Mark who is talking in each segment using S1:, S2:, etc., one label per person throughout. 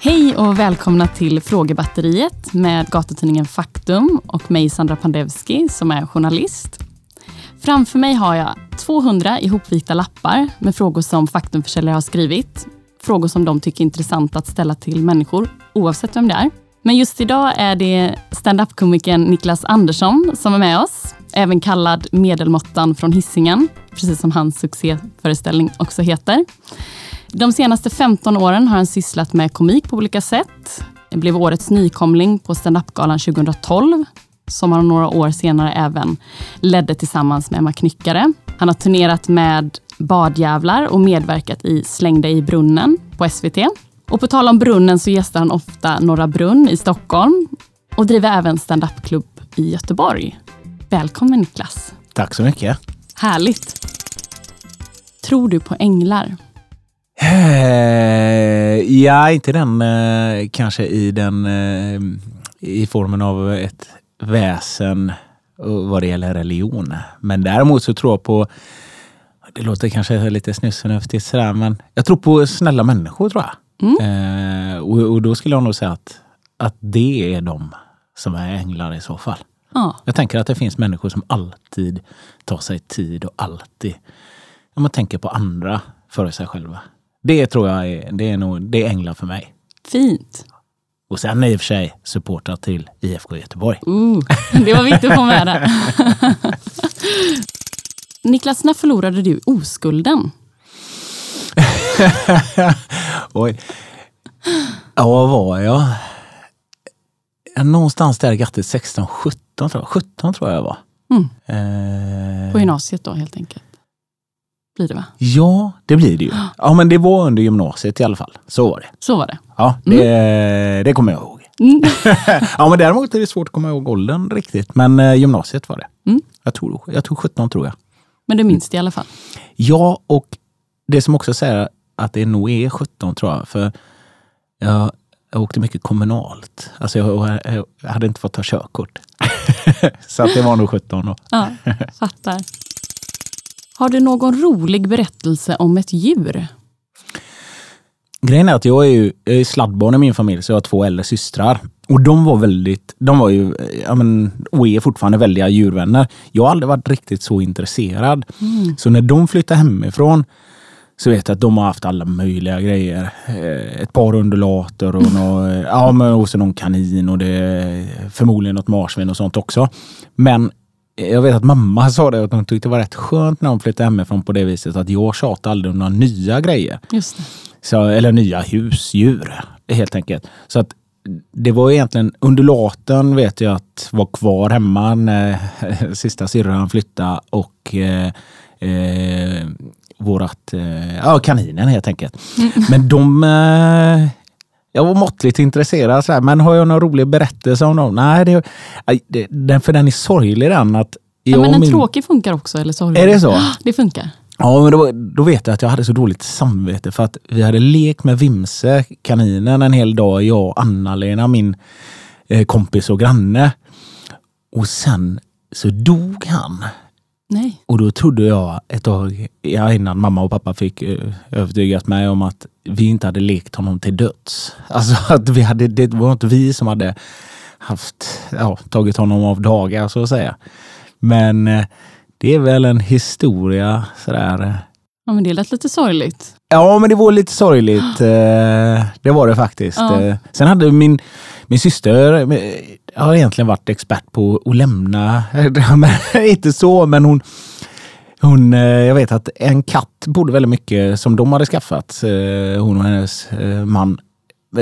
S1: Hej och välkomna till Frågebatteriet med gatutidningen Faktum och mig Sandra Pandevski som är journalist. Framför mig har jag 200 ihopvikta lappar med frågor som Faktumförsäljare har skrivit. Frågor som de tycker är intressanta att ställa till människor oavsett vem det är. Men just idag är det stand-up-komikern Niklas Andersson som är med oss. Även kallad Medelmåttan från Hissingen, precis som hans succéföreställning också heter. De senaste 15 åren har han sysslat med komik på olika sätt. Det blev årets nykomling på Standupgalan 2012 som han några år senare även ledde tillsammans med Emma Knyckare. Han har turnerat med Badjävlar och medverkat i Släng dig i brunnen på SVT. Och på tal om brunnen så gästar han ofta Norra Brunn i Stockholm och driver även standupklubb i Göteborg. Välkommen Niklas!
S2: Tack så mycket!
S1: Härligt! Tror du på änglar?
S2: Eh, ja, inte den eh, kanske i den eh, i formen av ett väsen vad det gäller religion. Men däremot så tror jag på, det låter kanske lite snusförnuftigt sådär, men jag tror på snälla människor tror jag. Mm. och, och, då skulle jag nog säga att, att det är de som är änglar i så fall.
S1: Ja.
S2: Jag tänker att det finns människor som alltid tar sig tid och alltid ja, man tänker på andra före sig själva. Det tror jag är, det är, nog, det är änglar för mig.
S1: Fint.
S2: Och sen i och för sig supportrar till IFK Göteborg.
S1: Uh, det var viktigt att få med det. Niklas, när förlorade du oskulden?
S2: Oj. Ja, vad var jag? Någonstans där grattis 16, 17 tror jag. 17 tror jag var.
S1: Mm.
S2: Eh...
S1: På gymnasiet då helt enkelt? Blir det va?
S2: Ja, det blir det ju. Ja, men det var under gymnasiet i alla fall. Så var det.
S1: Så var det.
S2: Ja, det, mm. det kommer jag ihåg.
S1: Mm.
S2: ja, men däremot är det svårt att komma ihåg åldern riktigt. Men eh, gymnasiet var det.
S1: Mm.
S2: Jag, tror, jag tror 17 tror jag.
S1: Men du minns det i alla fall?
S2: Ja, och det som också säger att det nog är 17 tror jag. För jag, jag åkte mycket kommunalt. Alltså jag, jag hade inte fått ta körkort. så att det var nog 17 då.
S1: Ja, fattar. Har du någon rolig berättelse om ett djur?
S2: Grejen är att jag är ju jag är sladdbarn i min familj, så jag har två äldre systrar. Och de var väldigt, de var ju, ja men, och är fortfarande väldiga djurvänner. Jag har aldrig varit riktigt så intresserad.
S1: Mm.
S2: Så när de flyttade hemifrån så vet jag att de har haft alla möjliga grejer. Eh, ett par undulater och, nå, ja, men, och så någon kanin och det, förmodligen något marsvin och sånt också. Men jag vet att mamma sa det att hon tyckte det var rätt skönt när hon flyttade hemifrån på det viset att jag tjatade aldrig om några nya grejer. Så, eller nya husdjur helt enkelt. Så att det var egentligen undulaten vet jag att var kvar hemma när sista syrran flyttade och eh, eh, vårat, eh, ja kaninen helt enkelt.
S1: Mm.
S2: Men de eh, jag var måttligt intresserad, så här, men har jag någon rolig berättelse om dem? Nej, det, det, för den är sorglig den. Att
S1: ja, men en min... tråkig funkar också, eller sorglig?
S2: Är det så?
S1: Det funkar.
S2: Ja, men då, då, vet jag att jag hade så dåligt samvete för att vi hade lekt med Vimse, kaninen, en hel dag. Jag och Anna-Lena, min eh, kompis och granne. Och sen så dog han.
S1: Nej.
S2: Och då trodde jag ett tag innan mamma och pappa fick uh, övertygat mig om att vi inte hade lekt honom till döds. Alltså att vi hade, det var inte vi som hade haft, ja, tagit honom av dagar så att säga. Men uh, det är väl en historia sådär.
S1: Ja men det lät lite sorgligt.
S2: Ja men det var lite sorgligt. det var det faktiskt.
S1: Ja.
S2: sen hade min, min syster har egentligen varit expert på att lämna, inte så, men hon, hon, jag vet att en katt bodde väldigt mycket, som de hade skaffat, hon och hennes man,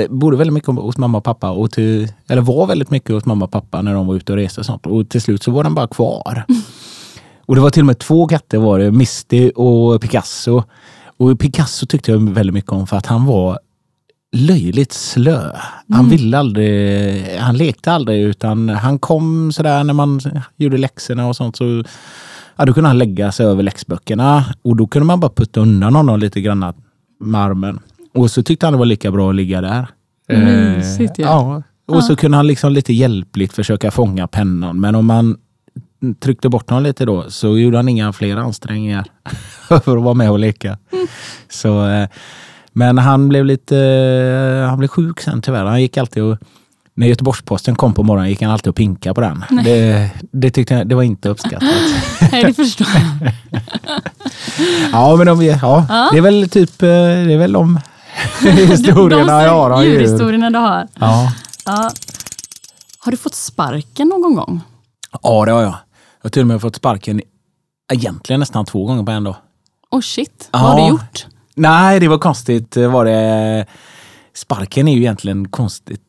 S2: bodde väldigt mycket hos mamma och pappa, och till, eller var väldigt mycket hos mamma och pappa när de var ute och reste och sånt. Och till slut så var den bara kvar. Mm. Och det var till och med två katter var det, Misty och Picasso. Och Picasso tyckte jag väldigt mycket om för att han var löjligt slö. Han
S1: Mm.
S2: ville aldrig, han lekte aldrig utan han kom sådär när man gjorde läxorna och sånt. Så, ja, då kunde han lägga sig över läxböckerna och då kunde man bara putta undan honom lite grann med armen. Och så tyckte han det var lika bra att ligga där.
S1: Mysigt
S2: Eh,
S1: ja.
S2: ja. Och så kunde han liksom lite hjälpligt försöka fånga pennan. Men om man tryckte bort honom lite då så gjorde han inga fler ansträngningar för att vara med och leka.
S1: Mm.
S2: Så, eh, men han blev lite eh, han blev sjuk sen tyvärr. Han gick alltid och när Göteborgs-Posten kom på morgonen gick han alltid och pinka på den. Det, det tyckte jag, det var inte uppskattat.
S1: Nej, det förstår jag.
S2: ja, men de, ja,
S1: Ja.
S2: det är väl typ, eh, det är väl de historierna
S1: de
S2: jag har om djur.
S1: djurhistorierna du har.
S2: Ja.
S1: Ja. Har du fått sparken någon gång?
S2: ja, det har jag. Jag har till och med fått sparken egentligen nästan två gånger på en dag.
S1: Oh shit,
S2: Ja.
S1: vad har du gjort?
S2: Nej, det var konstigt. Var det... Sparken är ju egentligen konstigt.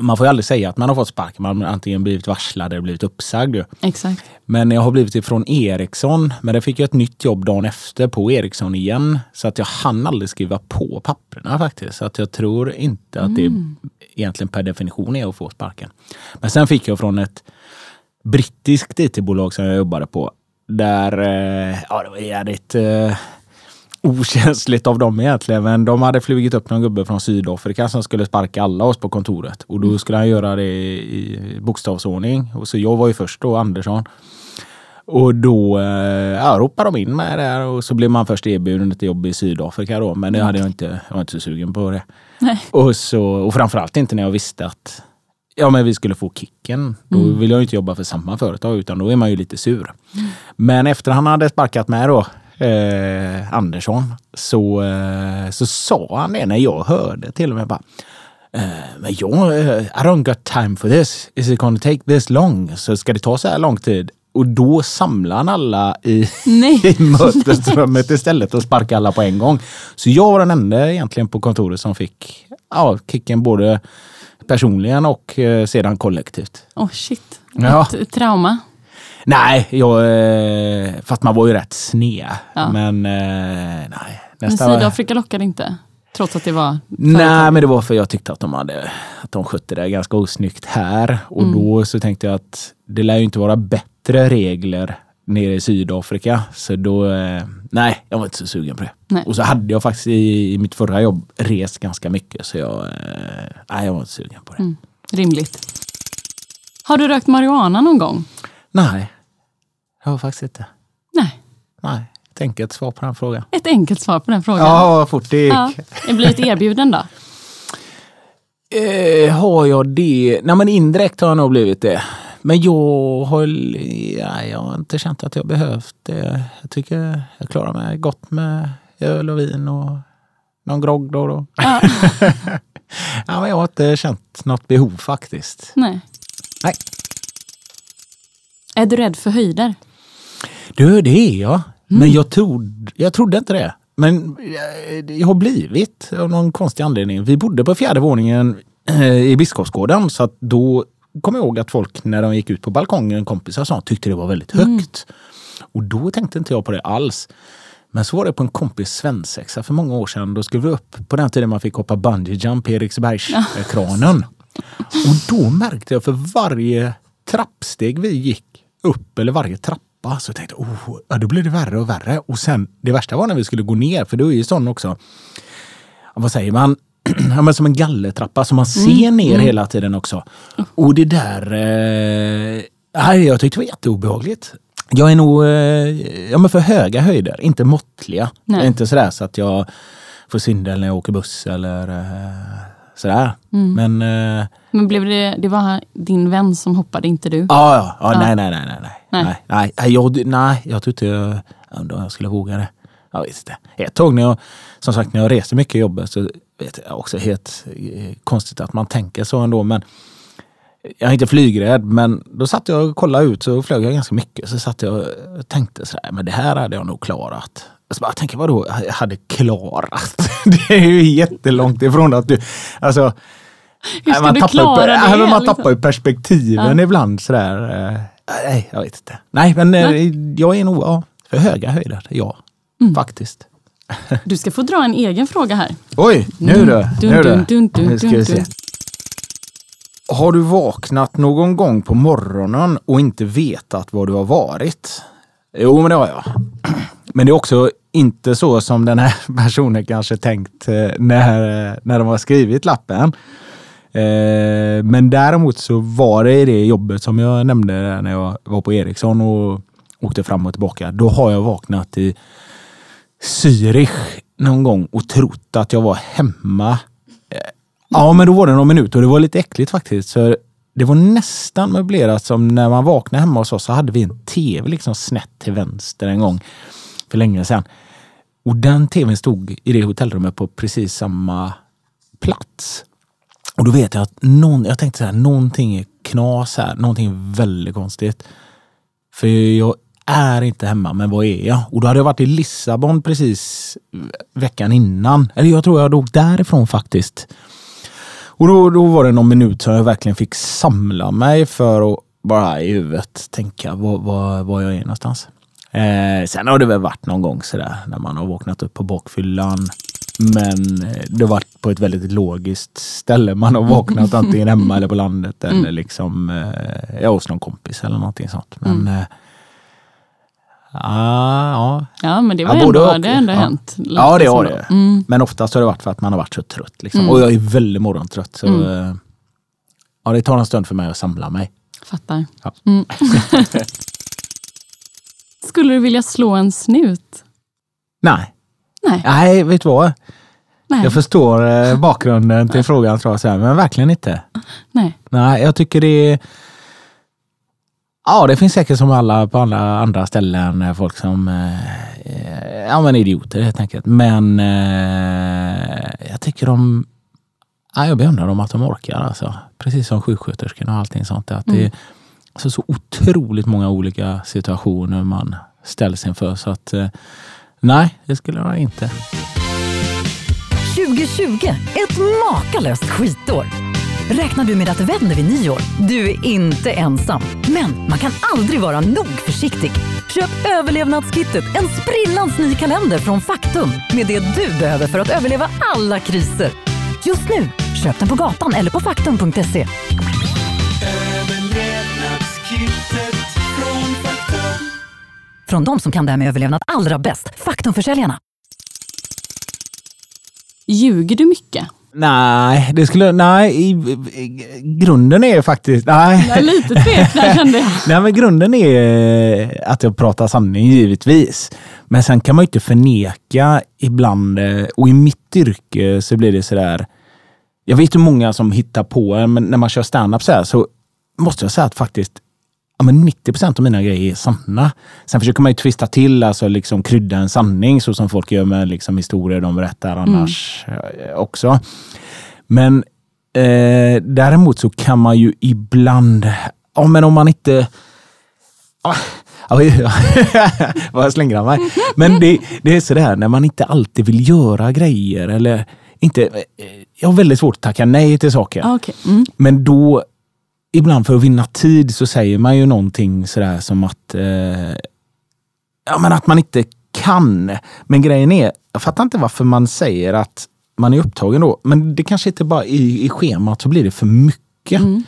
S2: Man får ju aldrig säga att man har fått sparken. Man har antingen blivit varslad eller blivit uppsagd.
S1: Exakt.
S2: Men jag har blivit ifrån Ericsson. Men det fick jag ett nytt jobb dagen efter på Ericsson igen. Så att jag hann aldrig skriva på papperna faktiskt. Så att jag tror inte att det egentligen per definition är att få sparken. Men sen fick jag från ett brittiskt IT-bolag som jag jobbade på. Där, eh, ja det var jävligt eh, okänsligt av dem egentligen. Men de hade flugit upp någon gubbe från Sydafrika som skulle sparka alla oss på kontoret. Och då skulle han göra det i bokstavsordning. Och så jag var ju först då, Andersson. Och då eh, ja, ropade de in mig där och så blev man först erbjuden ett jobb i Sydafrika då. Men det hade jag inte, jag var inte så sugen på det.
S1: Nej.
S2: Och, så, och framförallt inte när jag visste att ja, men vi skulle få kicken. Då vill jag inte jobba för samma företag utan då är man ju lite sur. Men efter han hade sparkat mig då, eh, Andersson, så, eh, så sa han det när jag hörde till och med bara eh, men jag, eh, I don't got time for this. Is it gonna take this long? Så ska det ta så här lång tid? Och då samlar han alla i, i mötesrummet istället och sparkar alla på en gång. Så jag var den enda egentligen på kontoret som fick ja, kicken både personligen och eh, sedan kollektivt.
S1: Oh shit.
S2: Ja.
S1: Ett trauma.
S2: Nej, jag, eh, fast man var ju rätt sned.
S1: Ja.
S2: Men eh, nej.
S1: Men
S2: Nästa,
S1: Sydafrika lockade inte? Trots att det var
S2: nej, men det var för jag tyckte att de, hade, att de skötte det ganska osnyggt här. Och
S1: Mm.
S2: då så tänkte jag att det lär ju inte vara bättre regler nere i Sydafrika. Så då, eh, nej, jag var inte så sugen på det.
S1: Nej.
S2: Och så hade jag faktiskt i, i mitt förra jobb rest ganska mycket. Så jag, eh, nej, jag var inte sugen på det.
S1: Mm. rimligt. Har du rökt marijuana någon gång?
S2: Nej, jag har faktiskt inte.
S1: Nej.
S2: Nej, ett enkelt svar på den frågan.
S1: Ett enkelt svar på den frågan.
S2: Ja, vad fort det gick.
S1: Ja. Är blivit erbjuden då?
S2: Eh, har jag det? Nej men indirekt har jag nog blivit det. Men jag har, ja, jag har inte känt att jag behövt det. Jag tycker jag klarar mig gott med öl och vin och någon grogg då och då.
S1: Ja.
S2: Ja, men jag har inte känt något behov faktiskt.
S1: Nej.
S2: Nej.
S1: Är du rädd för höjder?
S2: Du, det är jag. Men jag, trodde, jag trodde inte det. Men eh, det har blivit av någon konstig anledning. Vi bodde på fjärde våningen eh, i Biskopsgården så att då kom jag ihåg att folk när de gick ut på balkongen, kompisar sa, tyckte det var väldigt högt. Och då tänkte inte jag på det alls. Men så var det på en kompis svensexa för många år sedan. Då skulle vi upp på den tiden man fick hoppa bungee jump i Eriksbergskranen. Och då märkte jag för varje trappsteg vi gick upp, eller varje trappa, så tänkte jag oh, ja, då blev det värre och värre. Och sen, det värsta var när vi skulle gå ner, för då är ju sån också, vad säger man, ja, men som en gallertrappa som man ser ner hela tiden också. Och det där, eh, jag tyckte det var jätteobehagligt. Jag är nog eh, ja, men för höga höjder, inte måttliga.
S1: Nej.
S2: Inte sådär så att jag får svindel när jag åker buss eller eh, sådär. Men eh,
S1: Men blev det, det var din vän som hoppade, inte du?
S2: Ja, ja, ja, nej, nej, nej, nej, nej,
S1: Nej.
S2: nej, nej, jag, nej, jag tror inte jag, undrar om jag skulle våga det. Jag vet inte. Ett tag när jag, som sagt, när jag reser mycket i jobbet så vet jag också helt eh, konstigt att man tänker så ändå. Men jag är inte flygrädd, men då satt jag och kollade ut så flög jag ganska mycket. Så satt jag och tänkte så här, men det här hade jag nog klarat. Och så bara, jag tänker, vadå, jag hade klarat? Det är ju jättelångt ifrån att du, alltså
S1: Hur ska
S2: man
S1: du
S2: tappar
S1: klara
S2: ju,
S1: det?
S2: nej, men Man
S1: liksom?
S2: tappar ju perspektiven ibland sådär. eh, Nej, jag vet inte. Nej, men eh, jag är nog ja, för höga höjder. Ja,
S1: Mm.
S2: faktiskt.
S1: Du ska få dra en egen fråga här.
S2: Oj, nu du.
S1: Dun,
S2: Nu
S1: dun,
S2: Nu ska vi se. Har du vaknat någon gång på morgonen och inte vetat var du har varit? Jo, men det har jag. Men det är också inte så som den här personen kanske tänkt eh, när, eh, när de har skrivit lappen. Eh, men däremot så var det i det jobbet som jag nämnde när jag var på Ericsson och åkte fram och tillbaka. Då har jag vaknat i Zürich någon gång och trott att jag var hemma. Ja, men då var det någon minut och det var lite äckligt faktiskt. För det var nästan möblerat som när man vaknade hemma hos oss så hade vi en tv liksom snett till vänster en gång för länge sedan. Och den tvn stod i det hotellrummet på precis samma plats. Och då vet jag att någon, jag tänkte så här, någonting är knas här, någonting är väldigt konstigt. För jag är inte hemma, men vad är jag? Och då hade jag varit i Lissabon precis veckan innan. Eller jag tror jag dog därifrån faktiskt. Och då, då var det någon minut som jag verkligen fick samla mig för att bara i huvudet tänka var, var, var jag är någonstans. Eh, sen har det väl varit någon gång sådär när man har vaknat upp på bakfyllan. Men eh, det har varit på ett väldigt logiskt ställe. Man har vaknat antingen hemma eller på landet eller
S1: Mm.
S2: liksom eh, hos någon kompis eller någonting sånt. Men
S1: Mm.
S2: eh, ah, ja,
S1: Ja, men det, var
S2: Ja,
S1: ändå,
S2: och.
S1: det ändå
S2: Ja.
S1: hänt.
S2: Ja, det har det.
S1: Mm.
S2: Men oftast har det varit för att man har varit så trött. Liksom.
S1: Mm.
S2: Och jag är väldigt morgontrött. Så,
S1: Mm.
S2: eh, ja, det tar en stund för mig att samla mig.
S1: Fattar.
S2: Ja.
S1: Mm. Skulle du vilja slå en snut?
S2: Nej,
S1: Nej.
S2: Nej vet du vad?
S1: Nej.
S2: Jag förstår eh, bakgrunden till frågan, tror jag, så här, men verkligen inte.
S1: Nej.
S2: Nej, jag tycker det är... Ja, det finns säkert som alla på alla andra ställen eh, folk som... Eh, ja, men idioter helt enkelt. Men eh, jag tycker de... Ja, jag beundrar dem att de orkar alltså. Precis som sjuksköterskorna och allting sånt. Att det så, alltså, så otroligt många olika situationer man ställs inför. Så att eh, nej, det skulle jag inte.
S3: 2020, ett makalöst skitår. Räknar du med att det vänder vid nyår? Du är inte ensam. Men man kan aldrig vara nog försiktig. Köp överlevnadskittet, en sprillans ny kalender från Faktum med det du behöver för att överleva alla kriser. Just nu, köp den på gatan eller på faktum.se.
S4: Från
S3: de som kan det här med överlevnad allra bäst, Faktumförsäljarna.
S1: Ljuger du mycket?
S2: Nej, det skulle... Nej, i, i, grunden är faktiskt... Nej.
S1: Jag är lite tveksam kände jag.
S2: Nej, men grunden är att jag pratar sanning givetvis. Men sen kan man ju inte förneka ibland, eh, och i mitt yrke så blir det sådär. Jag vet hur många som hittar på en, men när man kör standup så här så måste jag säga att faktiskt ja, men 90 procent av mina grejer är sanna. Sen försöker man ju twista till, alltså liksom krydda en sanning så som folk gör med liksom historier de berättar annars eh, också. Men eh, däremot så kan man ju ibland, ja men om man inte Ah, vad slänger han mig? Men det, det är sådär när man inte alltid vill göra grejer eller inte. eh, Jag har väldigt svårt att tacka nej till saker.
S1: Ah, Okej. Mm.
S2: Men då, ibland för att vinna tid så säger man ju någonting sådär som att, eh, ja men att man inte kan. Men grejen är, jag fattar inte varför man säger att man är upptagen då. Men det kanske inte bara i, i schemat så blir det för mycket.
S1: Mm.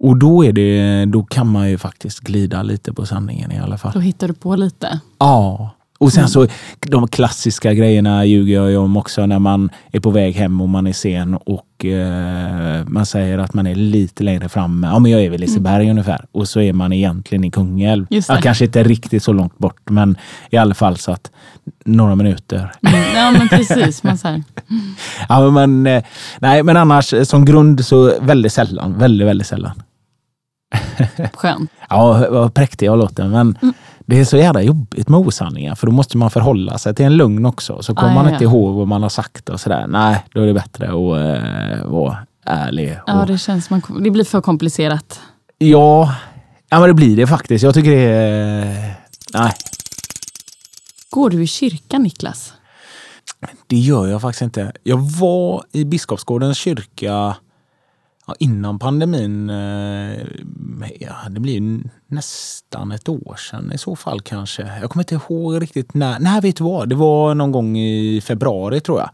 S2: Och då, är det, då kan man ju faktiskt glida lite på sanningen i alla fall.
S1: Då hittar du på lite.
S2: Ja. Och sen så de klassiska grejerna ljuger jag ju om också när man är på väg hem och man är sen och eh, man säger att man är lite längre fram. Ja, men jag är väl i Liseberg ungefär. Och så är man egentligen i Kungälv. Ja, kanske inte riktigt så långt bort, men i alla fall så att några minuter.
S1: Mm. Ja, men precis. Man här.
S2: Ja, men, eh, nej, men annars eh, som grund så väldigt sällan. Väldigt, väldigt sällan.
S1: Skönt.
S2: Ja, vad präktig jag låter. Men det är så jävla jobbigt med osanningar. För då måste man förhålla sig till en lugn också. Så kommer
S1: Ah,
S2: man
S1: ja,
S2: inte
S1: ja.
S2: ihåg vad man har sagt och sådär. Nej, då är det bättre att eh, vara ärlig.
S1: Ja,
S2: och,
S1: det känns man, det blir för komplicerat.
S2: ja, ja, men det blir det faktiskt. Jag tycker det är... Nej,
S1: Går du i kyrkan, Niklas?
S2: det gör jag faktiskt inte. Jag var i Biskopsgårdens kyrka ja, innan pandemin. Eh, ja, det blir ju nästan ett år sedan i så fall kanske. Jag kommer inte ihåg riktigt när. Nej, vet du vad? Det var någon gång i februari tror jag.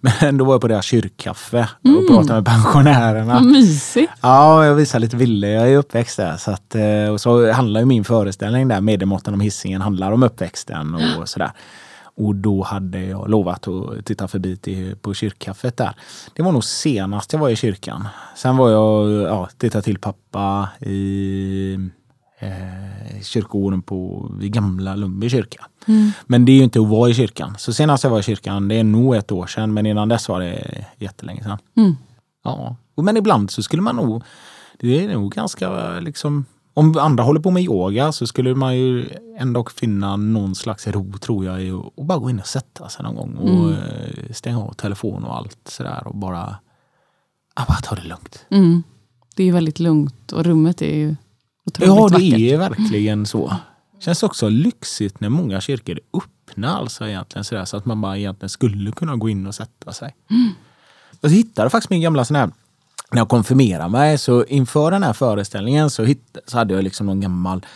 S2: Men då var jag på deras kyrkkaffe och pratade med pensionärerna.
S1: Mysigt.
S2: Ja, jag visar lite bilder. Jag är uppväxt där. Så att, eh, och så handlar ju min föreställning där, Medelmåttan om hissingen, handlar om uppväxten och sådär. Och då hade jag lovat att titta förbi till, på kyrkkaffet där. Det var nog senast jag var i kyrkan. Sen var jag, ja, tittade till pappa i eh, kyrkogården på vid gamla Lundby kyrka. Men det är ju inte att vara i kyrkan. Så senast jag var i kyrkan, det är nog ett år sedan, men innan dess var det jättelänge sedan.
S1: Mm.
S2: Ja, men ibland så skulle man nog, det är nog ganska liksom, om andra håller på med yoga så skulle man ju ändå finna någon slags ro tror jag i att bara gå in och sätta sig någon gång och
S1: Mm.
S2: eh, stänga av telefon och allt sådär och bara, bara ta det lugnt.
S1: Mm. Det är ju väldigt lugnt och rummet är ju otroligt
S2: Ja, det
S1: vackert.
S2: är verkligen så. Känns också lyxigt när många kyrkor är öppna alltså egentligen sådär, så att man bara egentligen skulle kunna gå in och sätta sig. Jag hittade faktiskt min gamla sån här, när jag konfirmerade mig, så inför den här föreställningen så, hitt, så hade jag liksom någon gammal,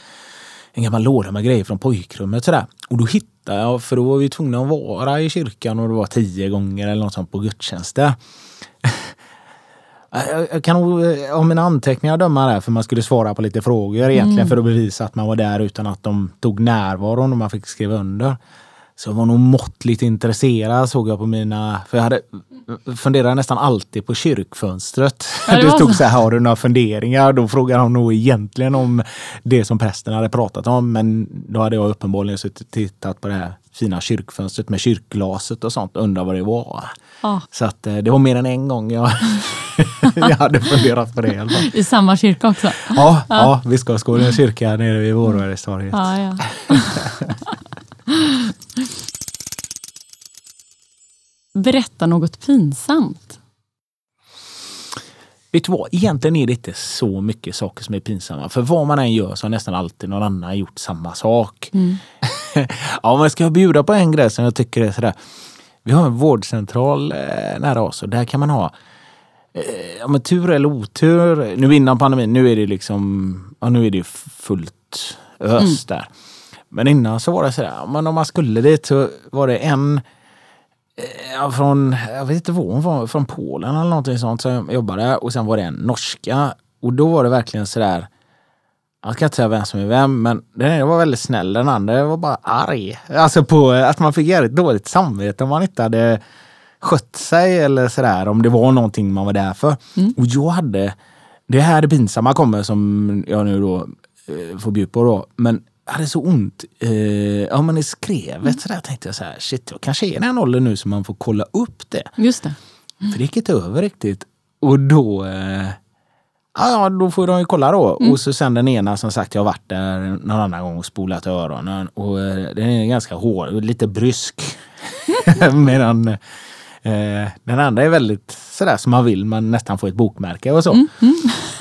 S2: en gammal låda med grejer från pojkrummet sådär. Och då hittade jag, för då var vi tvungna att vara i kyrkan och det var tio gånger eller något sånt på gudstjänster. Jag, kan nog eh, av mina anteckningar döma där för man skulle svara på lite frågor egentligen för att bevisa att man var där utan att de tog närvaron och man fick skriva under. Så jag var nog måttligt intresserad såg jag på mina, för jag hade funderat nästan alltid på kyrkfönstret.
S1: Ja, var
S2: stod
S1: så.
S2: här, har du några funderingar? Då frågade de nog egentligen om det som prästen hade pratat om. Men då hade jag uppenbarligen suttit och tittat på det här fina kyrkfönstret med kyrkglaset och sånt och undrat vad det var.
S1: Ja,
S2: Så att eh, det var mer än en gång jag, jag hade funderat på det. i alla fall.
S1: I samma kyrka också.
S2: Ja, ja Biskopsgårdens kyrka nere vid Vårbergstorget.
S1: Ja, ja. Berätta något pinsamt.
S2: Vet du vad, egentligen är det inte så mycket saker som är pinsamma. För vad man än gör så har nästan alltid någon annan gjort samma sak. ja, men ska jag bjuda på en grej som jag tycker är sådär. Vi har en vårdcentral eh, nära oss och där kan man ha eh, ja, men tur eller otur. Nu innan pandemin, nu är det liksom, ja, nu är det fullt ös där. Men innan så var det sådär, men om man skulle dit så var det en eh, från, jag vet inte var hon var, från Polen eller någonting sånt som jobbade och sen var det en norska. Och då var det verkligen sådär, jag ska inte säga vem som är vem, men den ena var väldigt snäll, den andra var bara arg. Alltså på att man fick ett dåligt samvete om man inte hade skött sig eller sådär, om det var någonting man var där för. Och jag hade, det här det pinsamma kommer som jag nu då eh, får bjuda på då, men hade så ont eh, ja, men i skrevet sådär tänkte jag så här, shit jag kanske är i den åldern nu så man får kolla upp det.
S1: Just det.
S2: För det gick inte över riktigt. Och då, eh, ja, då får de ju kolla då. Och så sen den ena som sagt, jag har varit där någon annan gång och spolat öronen. Och eh, den är ganska hård, lite brysk. Medan eh, den andra är väldigt sådär som man vill, man nästan får ett bokmärke och så.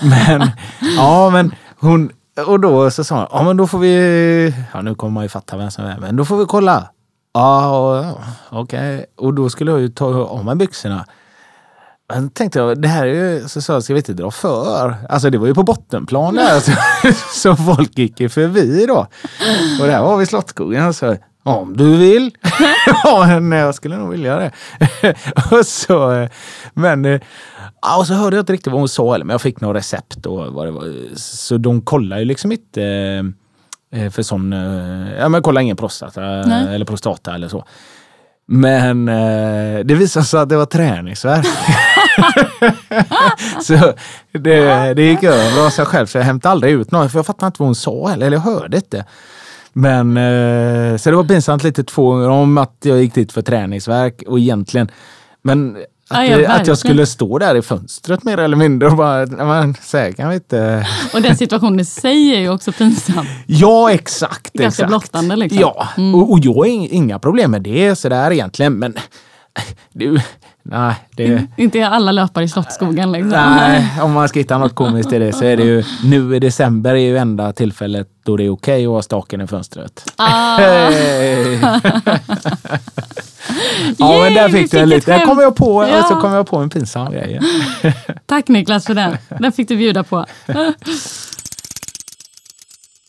S2: Men, ja men hon, och då så sa hon, ja men då får vi, ja nu kommer man ju fatta vem som är, men då får vi kolla. Ja, okej. Okay. okej. Och då skulle jag ju ta av mig byxorna. Men tänkte jag, det här är ju, så sa jag, ska vi inte dra för? Alltså det var ju på bottenplan där, så, så folk gick ju förbi då. Och där var vi i Slottsskogen, alltså om du vill. ja, men jag skulle nog vilja det. och så, eh, men, eh, ja, och så hörde jag inte riktigt vad hon sa, eller, men jag fick något recept och vad det var. Så de kollar ju liksom inte eh, för sån, eh, ja men kolla ingen prostata
S1: Nej.
S2: eller prostata eller så. Men eh, det visade sig att det var träningsvärk. så det, det gick över av sig själv så jag hämtade aldrig ut något för jag fattade inte vad hon sa heller, eller jag hörde inte. Men eh, så det var pinsamt lite två gånger om att jag gick dit för träningsverk och egentligen, men att,
S1: Ja, ja,
S2: att jag skulle stå där i fönstret mer eller mindre och bara, "Nej, men så här kan vi inte.
S1: Och den situationen i sig är ju också pinsam.
S2: Ja, exakt.
S1: Ganska
S2: exakt.
S1: blottande liksom.
S2: Ja, och, och jag har ing- inga problem med det sådär egentligen, men du, nej, det,
S1: Inte alla löpare i Slottsskogen liksom.
S2: nej, om man ska hitta något komiskt i det så är det ju nu i december är ju enda tillfället då det är okej att ha staken i fönstret.
S1: Ah,
S2: Hej! ja,
S1: Yay,
S2: men där fick du en liten. Där kom jag på,
S1: Ja.
S2: och så kom jag på en pinsam grej.
S1: tack Niklas för den. Den fick du bjuda på.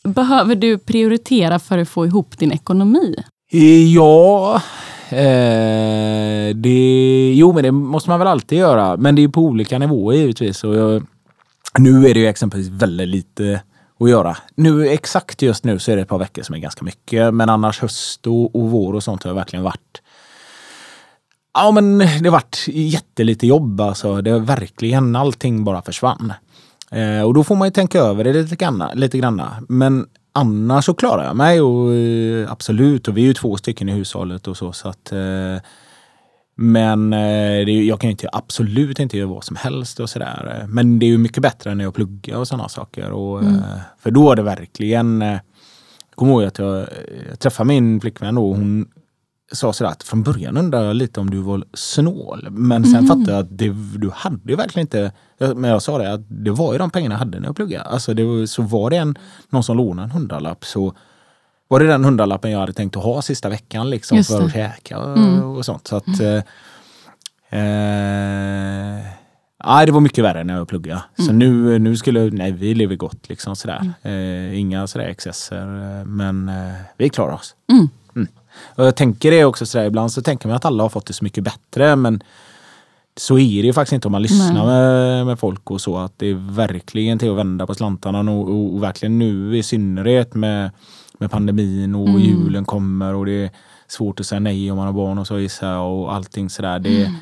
S1: Behöver du prioritera för att få ihop din ekonomi?
S2: Eh, ja, eh, det, jo men det måste man väl alltid göra. Men det är på olika nivåer givetvis. Och jag, nu är det ju exempelvis väldigt lite att göra. Nu exakt just nu så är det ett par veckor som är ganska mycket. Men annars höst och, och vår och sånt har verkligen varit Ja men det har varit jättelite jobb alltså. Det har verkligen allting bara försvann. Eh, och då får man ju tänka över det lite grann. Lite grann. Men annars så klarar jag mig och eh, absolut. Och vi är ju två stycken i hushållet och så. så att, eh, men eh, är- jag kan ju inte, absolut inte göra vad som helst och sådär. Men det är ju mycket bättre än när jag pluggar och sådana saker. Och, eh, För då är det verkligen... Jag kommer ihåg att jag, jag träffade min flickvän då hon sa sådär att från början undrade jag lite om du var snål. Men sen fattade jag att det, du hade verkligen inte... Men jag sa det att det var ju de pengarna jag hade när jag pluggade. Alltså det var, så var det en, någon som lånade en hundralapp så var det den hundralappen jag hade tänkt att ha sista veckan liksom för att käka och, och sånt. Så att, eh, eh, nej, det var mycket värre när jag pluggade. Så nu, nu skulle, nej vi lever gott liksom sådär. Eh, inga sådär excesser. eh, Men eh, vi klarar oss.
S1: Mm.
S2: Mm. Och jag tänker det också sådär, ibland så tänker man att alla har fått det så mycket bättre men så är det ju faktiskt inte om man lyssnar med, med folk och så. Att det är verkligen till att vända på slantarna och, och, och verkligen nu i synnerhet med, med pandemin och
S1: Mm.
S2: julen kommer och det är svårt att säga nej om man har barn och så gissar jag och allting sådär. Det,
S1: Mm.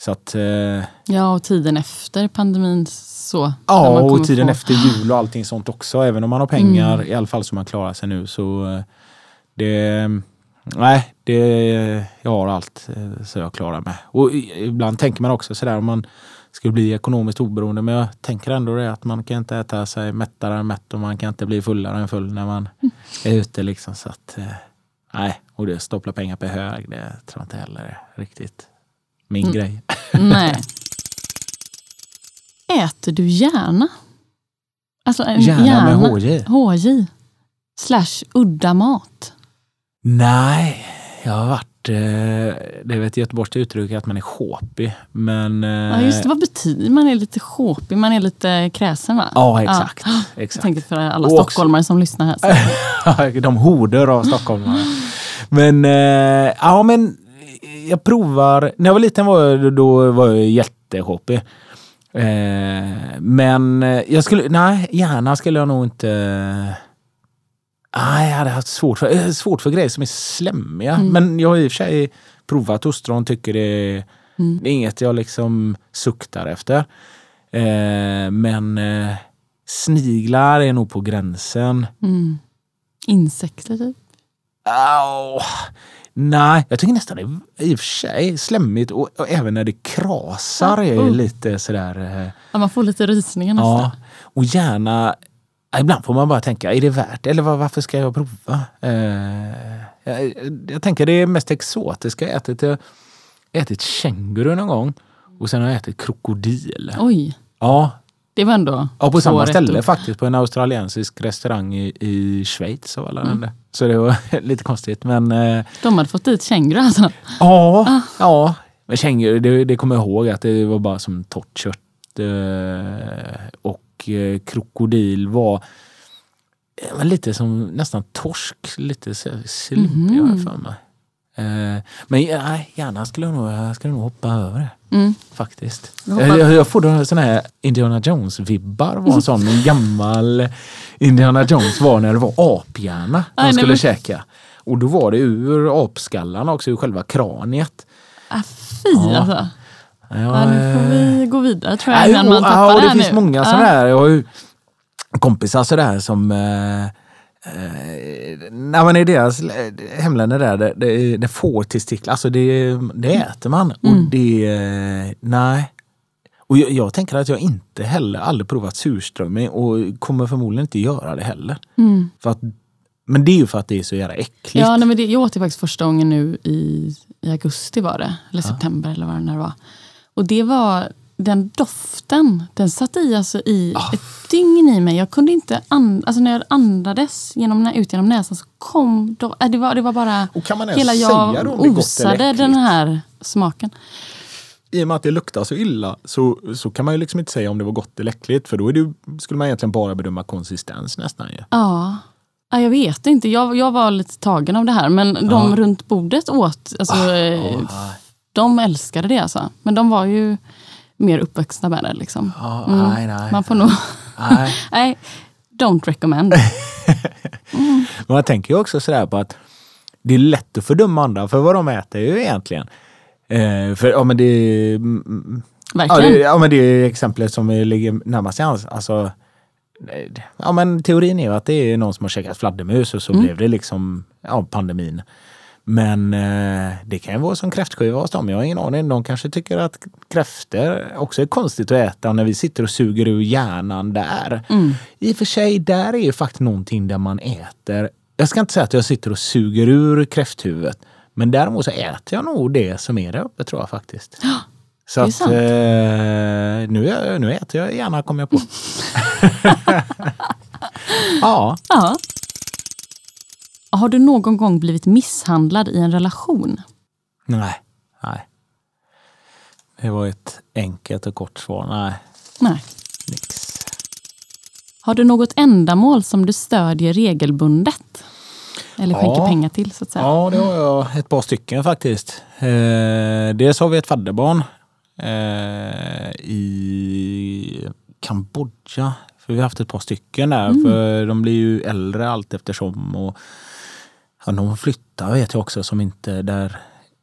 S2: Så att, eh,
S1: Ja, och tiden efter pandemin så.
S2: ja, och tiden
S1: få-
S2: efter jul och allting sånt också. Även om man har pengar,
S1: Mm.
S2: i alla fall så man klarar sig nu så eh, det Nej, det, jag har allt eh, så jag klarar mig. Och ibland tänker man också sådär om man skulle bli ekonomiskt oberoende. Men jag tänker ändå det att man kan inte äta sig mättare än mätt och man kan inte bli fullare än full när man är ute. Liksom, så att, eh, nej, och det stoppla pengar på hög, det tror jag inte heller är riktigt min
S1: Mm.
S2: grej.
S1: Nej. Äter du gärna? Alltså en
S2: Gärna med HJ?
S1: HJ. Slash udda mat.
S2: Nej, jag har varit... Eh, det är väl ett göteborgskt uttryck att man är sjåpig. Men... Eh,
S1: Ja, just det. Vad betyder Man är lite sjåpig, man är lite kräsen va?
S2: Ja, exakt.
S1: Jag
S2: exakt.
S1: tänker för alla stockholmare som lyssnar här.
S2: De horder av stockholmare. Men, eh, ja men jag provar. När jag var liten var jag, då var jag jätteshoppig. Eh, men jag skulle, nej, gärna skulle jag nog inte... Nej, jag hade haft svårt för, eh, svårt för grejer som är slemmiga. Men jag har i och för sig provat ostron, tycker det är, det är inget jag liksom suktar efter. Eh, men eh, sniglar är nog på gränsen.
S1: Mm. Insekter typ.
S2: Au. Nej, jag tycker nästan det är i och för sig slemmigt och, och även när det krasar är det
S1: Oh.
S2: lite sådär... eh,
S1: Ja, man får lite rysningar nästan.
S2: Ja, och gärna... Ibland får man bara tänka, är det värt? Eller var- varför ska jag prova? Eh, jag, jag tänker det är mest exotiska. Jag ätit, jag har ätit känguru någon gång och sen har jag ätit krokodil.
S1: Oj,
S2: Ja,
S1: det var ändå
S2: ja på samma ställe
S1: upp.
S2: faktiskt. På en australiensisk restaurang i, i Schweiz. Och alla där. Så det var lite konstigt. Men eh,
S1: De hade fått dit känguru alltså.
S2: Ja, ja. Men känguru, det, det kommer jag ihåg att det var bara som torrt kött. Eh, och eh, krokodil var eh, lite som nästan torsk. Lite slimpig har jag för mig. Eh, men nej, gärna skulle jag nog, jag skulle nog hoppa över det.
S1: Mm.
S2: Faktiskt.
S1: Jag
S2: Jag, jag, får då såna här Indiana Jones-vibbar. var en sån en gammal Indiana Jones var när det var aphjärna de
S1: nej,
S2: skulle
S1: men-
S2: käka. Och då var det ur apskallarna också, ur själva kraniet.
S1: Ah, fy
S2: Ja.
S1: alltså.
S2: Ja,
S1: Ja, nu får vi gå vidare tror jag.
S2: Nej,
S1: innan man
S2: och-
S1: tappar
S2: ja, och
S1: det
S2: det finns
S1: nu.
S2: många
S1: Ja.
S2: sådana här. Jag har ju kompisar sådär som... Eh, eh, nej, men I deras hemländer där, det, det, det får testiklar, alltså det, det äter man. Och
S1: Mm.
S2: det... eh, Nej. Och jag, jag tänker att jag inte heller aldrig provat surströmming och kommer förmodligen inte göra det heller.
S1: Mm.
S2: För att, men det är ju för att det är så jävla äckligt.
S1: Ja, nej, men det, jag åt det faktiskt första gången nu i, i augusti var det. Eller september eller vad det nu var. Och det var den doften, den satt i alltså i
S2: Ah.
S1: ett dygn i mig. Jag kunde inte and, alltså när jag andades genom, ut genom näsan så kom do, äh, det, var, det var bara
S2: Och kan man ens
S1: hela jag
S2: om
S1: osade den här smaken.
S2: I och med att det luktar så illa så, så kan man ju liksom inte säga om det var gott eller äckligt. För då det, skulle man egentligen bara bedöma konsistens nästan ju.
S1: Ja. Ja, jag vet inte, jag, jag var lite tagen av det här. Men de
S2: Ja.
S1: runt bordet åt, alltså,
S2: Ah,
S1: de älskade det alltså. Men de var ju mer uppvuxna med det. Liksom.
S2: ah,
S1: Mm.
S2: Nej, nej.
S1: Man får nog...
S2: nej.
S1: Nej, don't recommend.
S2: Men man tänker ju också sådär på att det är lätt att fördöma andra för vad de äter ju egentligen. Eh, för ja men det, mm, ja,
S1: Verkligen.
S2: det, ja men det är exemplet som ligger närmast till hands. Alltså, ja men teorin är ju att det är någon som har käkat fladdermus och så
S1: Mm.
S2: blev det liksom ja, pandemin. Men eh, det kan ju vara som kräftskiva hos dem. Jag har ingen aning. De kanske tycker att kräftor också är konstigt att äta när vi sitter och suger ur hjärnan där.
S1: Mm.
S2: I och för sig, där är ju faktiskt någonting där man äter. Jag ska inte säga att jag sitter och suger ur kräfthuvudet. Men däremot så äter jag nog det som är där uppe tror jag faktiskt. Så att eh, nu, nu äter jag gärna kommer jag på. ja,
S1: Ja. Har du någon gång blivit misshandlad i en relation?
S2: nej, nej. Det var ett enkelt och kort svar. Nej,
S1: Nej.
S2: nix.
S1: Har du något ändamål som du stödjer regelbundet? Eller
S2: Ja.
S1: skänker pengar till så att säga?
S2: Ja, det har jag ett par stycken faktiskt. Eh, dels har vi ett fadderbarn eh, i Kambodja. För vi har haft ett par stycken där. För de blir ju äldre allt eftersom. Och, ja, de flyttar vet jag också som inte där.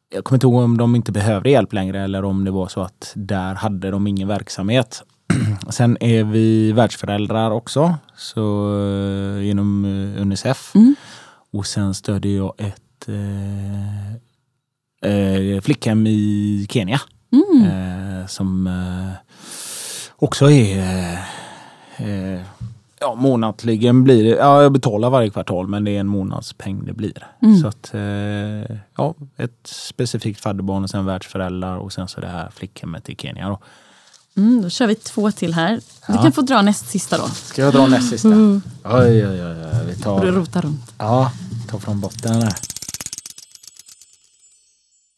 S2: Jag kommer inte ihåg om de inte behövde hjälp längre eller om det var så att där hade de ingen verksamhet. Sen är vi världsföräldrar också. Så eh, genom eh, Unicef.
S1: Mm.
S2: Och sen stödjer jag ett eh, eh, flickhem i Kenya.
S1: Mm.
S2: Eh, som också är ja, månatligen blir det. Ja, jag betalar varje kvartal men det är en månadspeng det blir.
S1: Mm.
S2: Så att eh, ja, ett specifikt fadderbarn och sen världsföräldrar och sen så det här flickhemmet i Kenya. Då.
S1: Mm, då kör vi två till här. Du
S2: Ja.
S1: kan få dra näst sista då.
S2: Ska jag dra näst sista?
S1: Mm.
S2: Oj, oj, oj. oj. Vi
S1: Och du
S2: tar,
S1: rotar runt.
S2: ja, tar från botten där.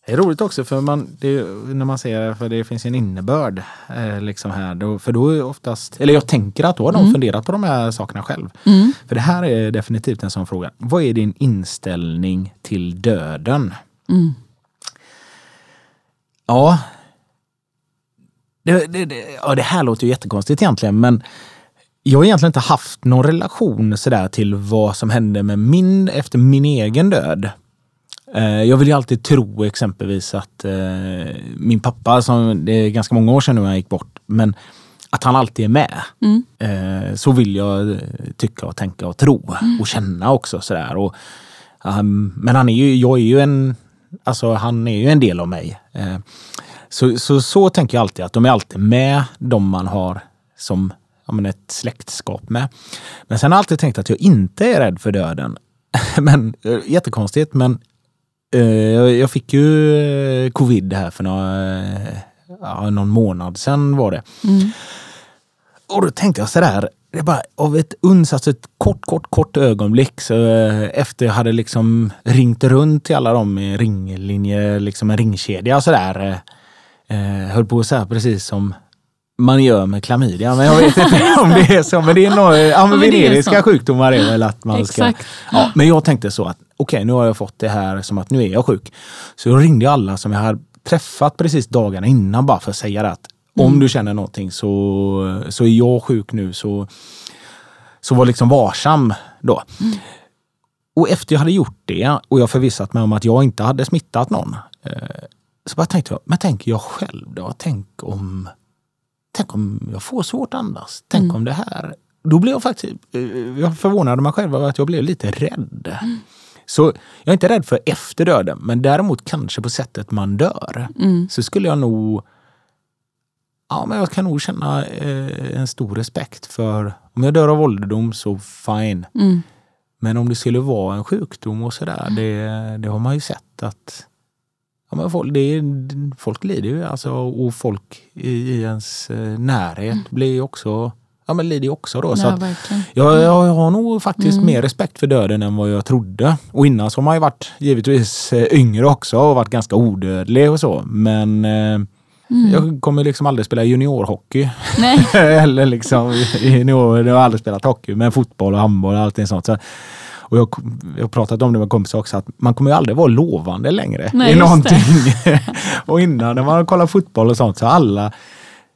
S2: Det är roligt också för man, det, är- när man ser för det finns en innebörd eh, liksom här. Då, för då är oftast, eller jag tänker att då har de funderat på de här sakerna själv.
S1: Mm.
S2: För det här är definitivt en sån fråga. Vad är din inställning till döden?
S1: Mm.
S2: Ja. Det, det, det, ja, det här låter ju jättekonstigt egentligen, men jag har egentligen inte haft någon relation sådär till vad som hände med min, efter min egen död. Eh, Jag vill ju alltid tro exempelvis att eh, min pappa, som det är ganska många år sedan nu han gick bort, men att han alltid är med.
S1: Mm.
S2: Eh, så vill jag tycka och tänka och tro och känna också sådär. Och, ehm, men han är ju, jag är ju en, alltså han är ju en del av mig. Så, så, så tänker jag alltid att de är alltid med, de man har som ja, men ett släktskap med. Men sen har jag alltid tänkt att jag inte är rädd för döden. men jättekonstigt, men jag jag fick ju eh, covid här för några, eh, ja, någon månad sedan var det.
S1: Mm.
S2: Och då tänkte jag sådär, det bara av ett uns, alltså ett kort, kort, kort ögonblick så eh, efter jag hade liksom ringt runt till alla dem i ringlinje, liksom en ringkedja sådär. Eh, höll på så här precis som man gör med klamydia. Men jag vet inte om det är så. Men det är några ja, men
S1: men
S2: veneriska sjukdomar är väl att man ska...
S1: Exakt.
S2: Ja, men jag tänkte så att okej, nu har jag fått det här som att nu är jag sjuk. Så jag ringde alla som jag hade träffat precis dagarna innan bara för att säga det att om du känner någonting så, så är jag sjuk nu så, så var liksom varsam då. Och efter jag hade gjort det och jag förvissat mig om att jag inte hade smittat någon. Eh, så bara tänkte jag, men tänk jag själv då? Tänk om, tänk om jag får svårt att andas? Tänk om det här? Då blev jag faktiskt, eh, jag förvånade mig själv över att jag blev lite rädd. Så jag är inte rädd för efter döden, men däremot kanske på sättet man dör.
S1: Mm.
S2: Så skulle jag nog Ja, men jag kan nog känna eh, en stor respekt för om jag dör av ålderdom så fine.
S1: Mm.
S2: Men om det skulle vara en sjukdom och sådär, det, det har man ju sett att ja, men folk, det är, folk lider ju alltså och folk i, i ens eh, närhet blir ju också, ja men lider ju också då. så
S1: Ja,
S2: att,
S1: verkligen.
S2: jag, jag har nog faktiskt
S1: Mm.
S2: mer respekt för döden än vad jag trodde. Och innan så har man ju varit givetvis eh, yngre också och varit ganska odödlig och så. Men eh,
S1: Mm.
S2: jag kommer liksom aldrig spela juniorhockey. Eller liksom junior, jag har aldrig spelat hockey, men fotboll och handboll och allting sånt. Så, och jag, jag har pratat om det med kompisar också, att man kommer ju aldrig vara lovande längre
S1: Nej,
S2: i någonting. och innan när man kollar fotboll och sånt så alla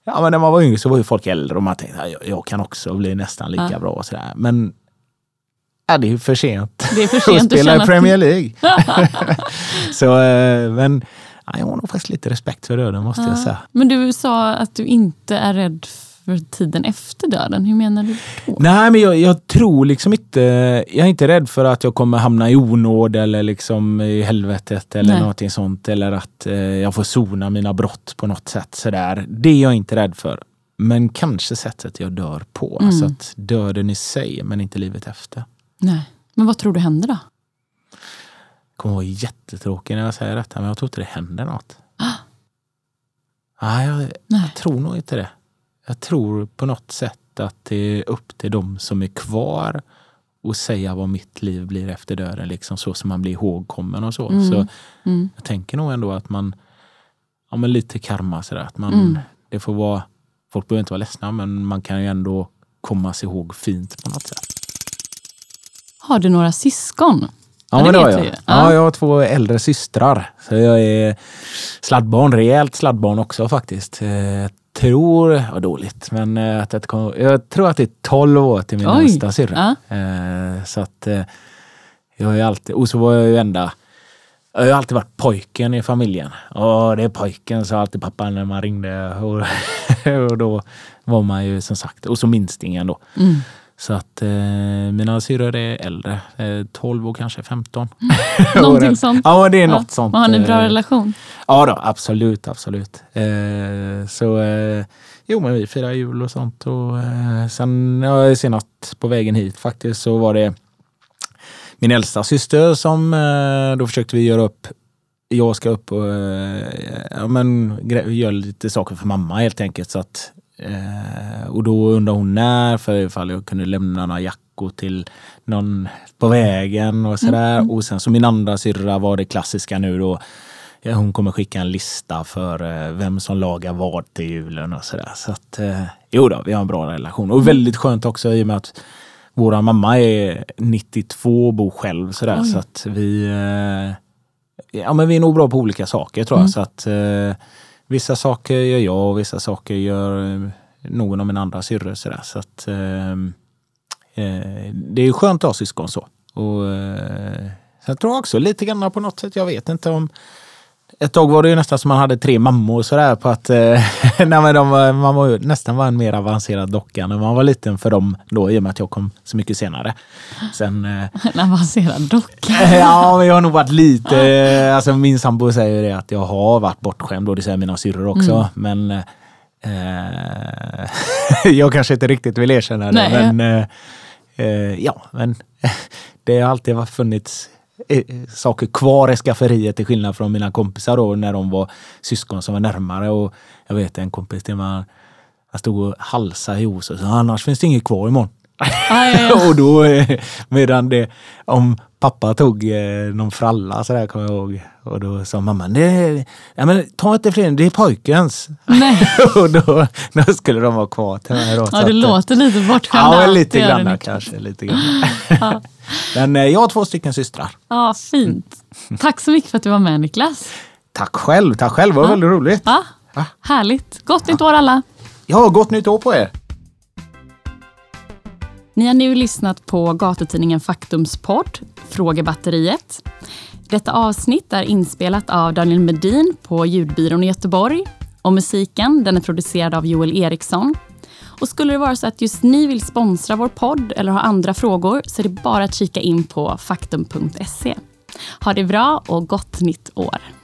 S2: Ja, men när man var yngre så var ju folk äldre och man tänkte att jag, jag kan också bli nästan lika
S1: Ja.
S2: bra. Och sådär. Men ja, det är ju för sent
S1: Det är för sent att
S2: spela i Premier League. så, eh, men ja, jag har nog faktiskt lite respekt för döden måste jag säga.
S1: Men du sa att du inte är rädd för tiden efter döden. Hur menar du då?
S2: Nej, men jag, jag tror liksom inte... Jag är inte rädd för att jag kommer hamna i onåd eller liksom i helvetet eller
S1: Nej.
S2: någonting sånt. Eller att eh, jag får sona mina brott på något sätt. Sådär. Det är jag inte rädd för. Men kanske sättet jag dör på.
S1: Mm.
S2: Alltså att döden i sig, men inte livet efter.
S1: Nej. Men vad tror du händer då?
S2: Jag kommer vara jättetråkig när jag säger detta, men jag tror inte det händer något. Nej, jag,
S1: Nej.
S2: jag tror nog inte det. Jag tror på något sätt att det är upp till dem som är kvar och säga vad mitt liv blir efter döden, liksom så som man blir ihågkommen och så.
S1: Mm.
S2: Så
S1: Mm.
S2: jag tänker nog ändå att man, ja men lite karma sådär, att man,
S1: Mm.
S2: det får vara, folk behöver inte vara ledsna, men man kan ju ändå komma sig ihåg fint på något sätt.
S1: Har du några syskon?
S2: Ja,
S1: Ja,
S2: men
S1: det
S2: har jag. Ja.
S1: Ja.
S2: jag har två äldre systrar. Så jag är sladdbarn, rejält sladdbarn också faktiskt. Tror, vad dåligt, men eh, att jag, kom, jag tror att det är 12 år till min äldsta syrra.
S1: Ja.
S2: Eh, Så att eh, jag är alltid, och så var jag ju enda jag har ju alltid varit pojken i familjen. Och det är pojken, sa alltid pappa när man ringde. Och, och då var man ju som sagt, och så minstingen då.
S1: Mm.
S2: Så att eh, mina syrror är äldre, eh, 12 och kanske 15.
S1: Någonting
S2: Åren.
S1: sånt.
S2: Ja, det är
S1: Ja.
S2: något sånt.
S1: Men Har ni en bra
S2: eh,
S1: relation?
S2: Ja då, absolut, absolut. Eh, så eh, jo, men vi firar jul och sånt. Och, eh, sen ja, senast på vägen hit faktiskt så var det min äldsta syster som då försökte vi göra upp jag ska upp och ja, men, lite saker för mamma helt enkelt. Så att, eh, och då undrar hon när, för ifall jag kunde lämna några jackor till någon på vägen och sådär. Och sen så min andra syrra var det klassiska nu då. Ja, hon kommer skicka en lista för eh, vem som lagar vad till julen och sådär. Så att, eh, jo då, vi har en bra relation. Och väldigt skönt också i och med att våra mamma är 92 och bor själv sådär.
S1: Oj.
S2: Så att vi, eh, ja, men vi är nog bra på olika saker tror jag. Så att vissa saker gör jag och vissa saker gör eh, någon av mina andra syrror. Sådär. Så att, ehm, eh, det är ju skönt att ha syskon så. Och, eh, jag tror också lite grann på något sätt, jag vet inte om ett tag var det ju nästan som man hade tre mammor sådär på att eh, nej, men de, man var ju nästan var en mer avancerad docka när man var liten för dem då i och med att jag kom så mycket senare. Sen eh,
S1: En avancerad docka.
S2: Ja, men jag har nog varit lite... eh, Alltså min sambo säger det att jag har varit bortskämd och det säger mina syrror också. Men eh, jag kanske inte riktigt vill erkänna det.
S1: Nej.
S2: Men eh, ja, men det har alltid funnits Eh, eh, saker kvar i skafferiet till skillnad från mina kompisar då när de var syskon som var närmare. Och jag vet en kompis till mig, han stod och halsade i huset och sa annars finns det inget kvar imorgon.
S1: Ja, ja, ja.
S2: och då, eh, medan det, om pappa tog eh, någon fralla så där kommer jag ihåg. Och då sa mamma, det, ja, men ta inte fler, det är pojkens. Och då, då skulle de vara kvar till mig. Då,
S1: Ja, det
S2: eh,
S1: låter lite bortskämd.
S2: Ja, men lite grann kanske. Lite grann. men eh, jag har två stycken systrar.
S1: Ja, fint. Tack så mycket för att du var med Niklas.
S2: Tack själv, tack själv. Det var
S1: Ja.
S2: väldigt roligt.
S1: Ja,
S2: Ja.
S1: härligt. Gott nytt år alla.
S2: Ja, gott nytt år på er.
S1: Ni har nu lyssnat på gatutidningen Faktums podd Frågebatteriet. Detta avsnitt är inspelat av Daniel Medin på Ljudbyrån i Göteborg. Och musiken den är producerad av Joel Eriksson. Och skulle det vara så att just ni vill sponsra vår podd eller ha andra frågor så är det bara att kika in på faktum.se. Ha det bra och gott nytt år!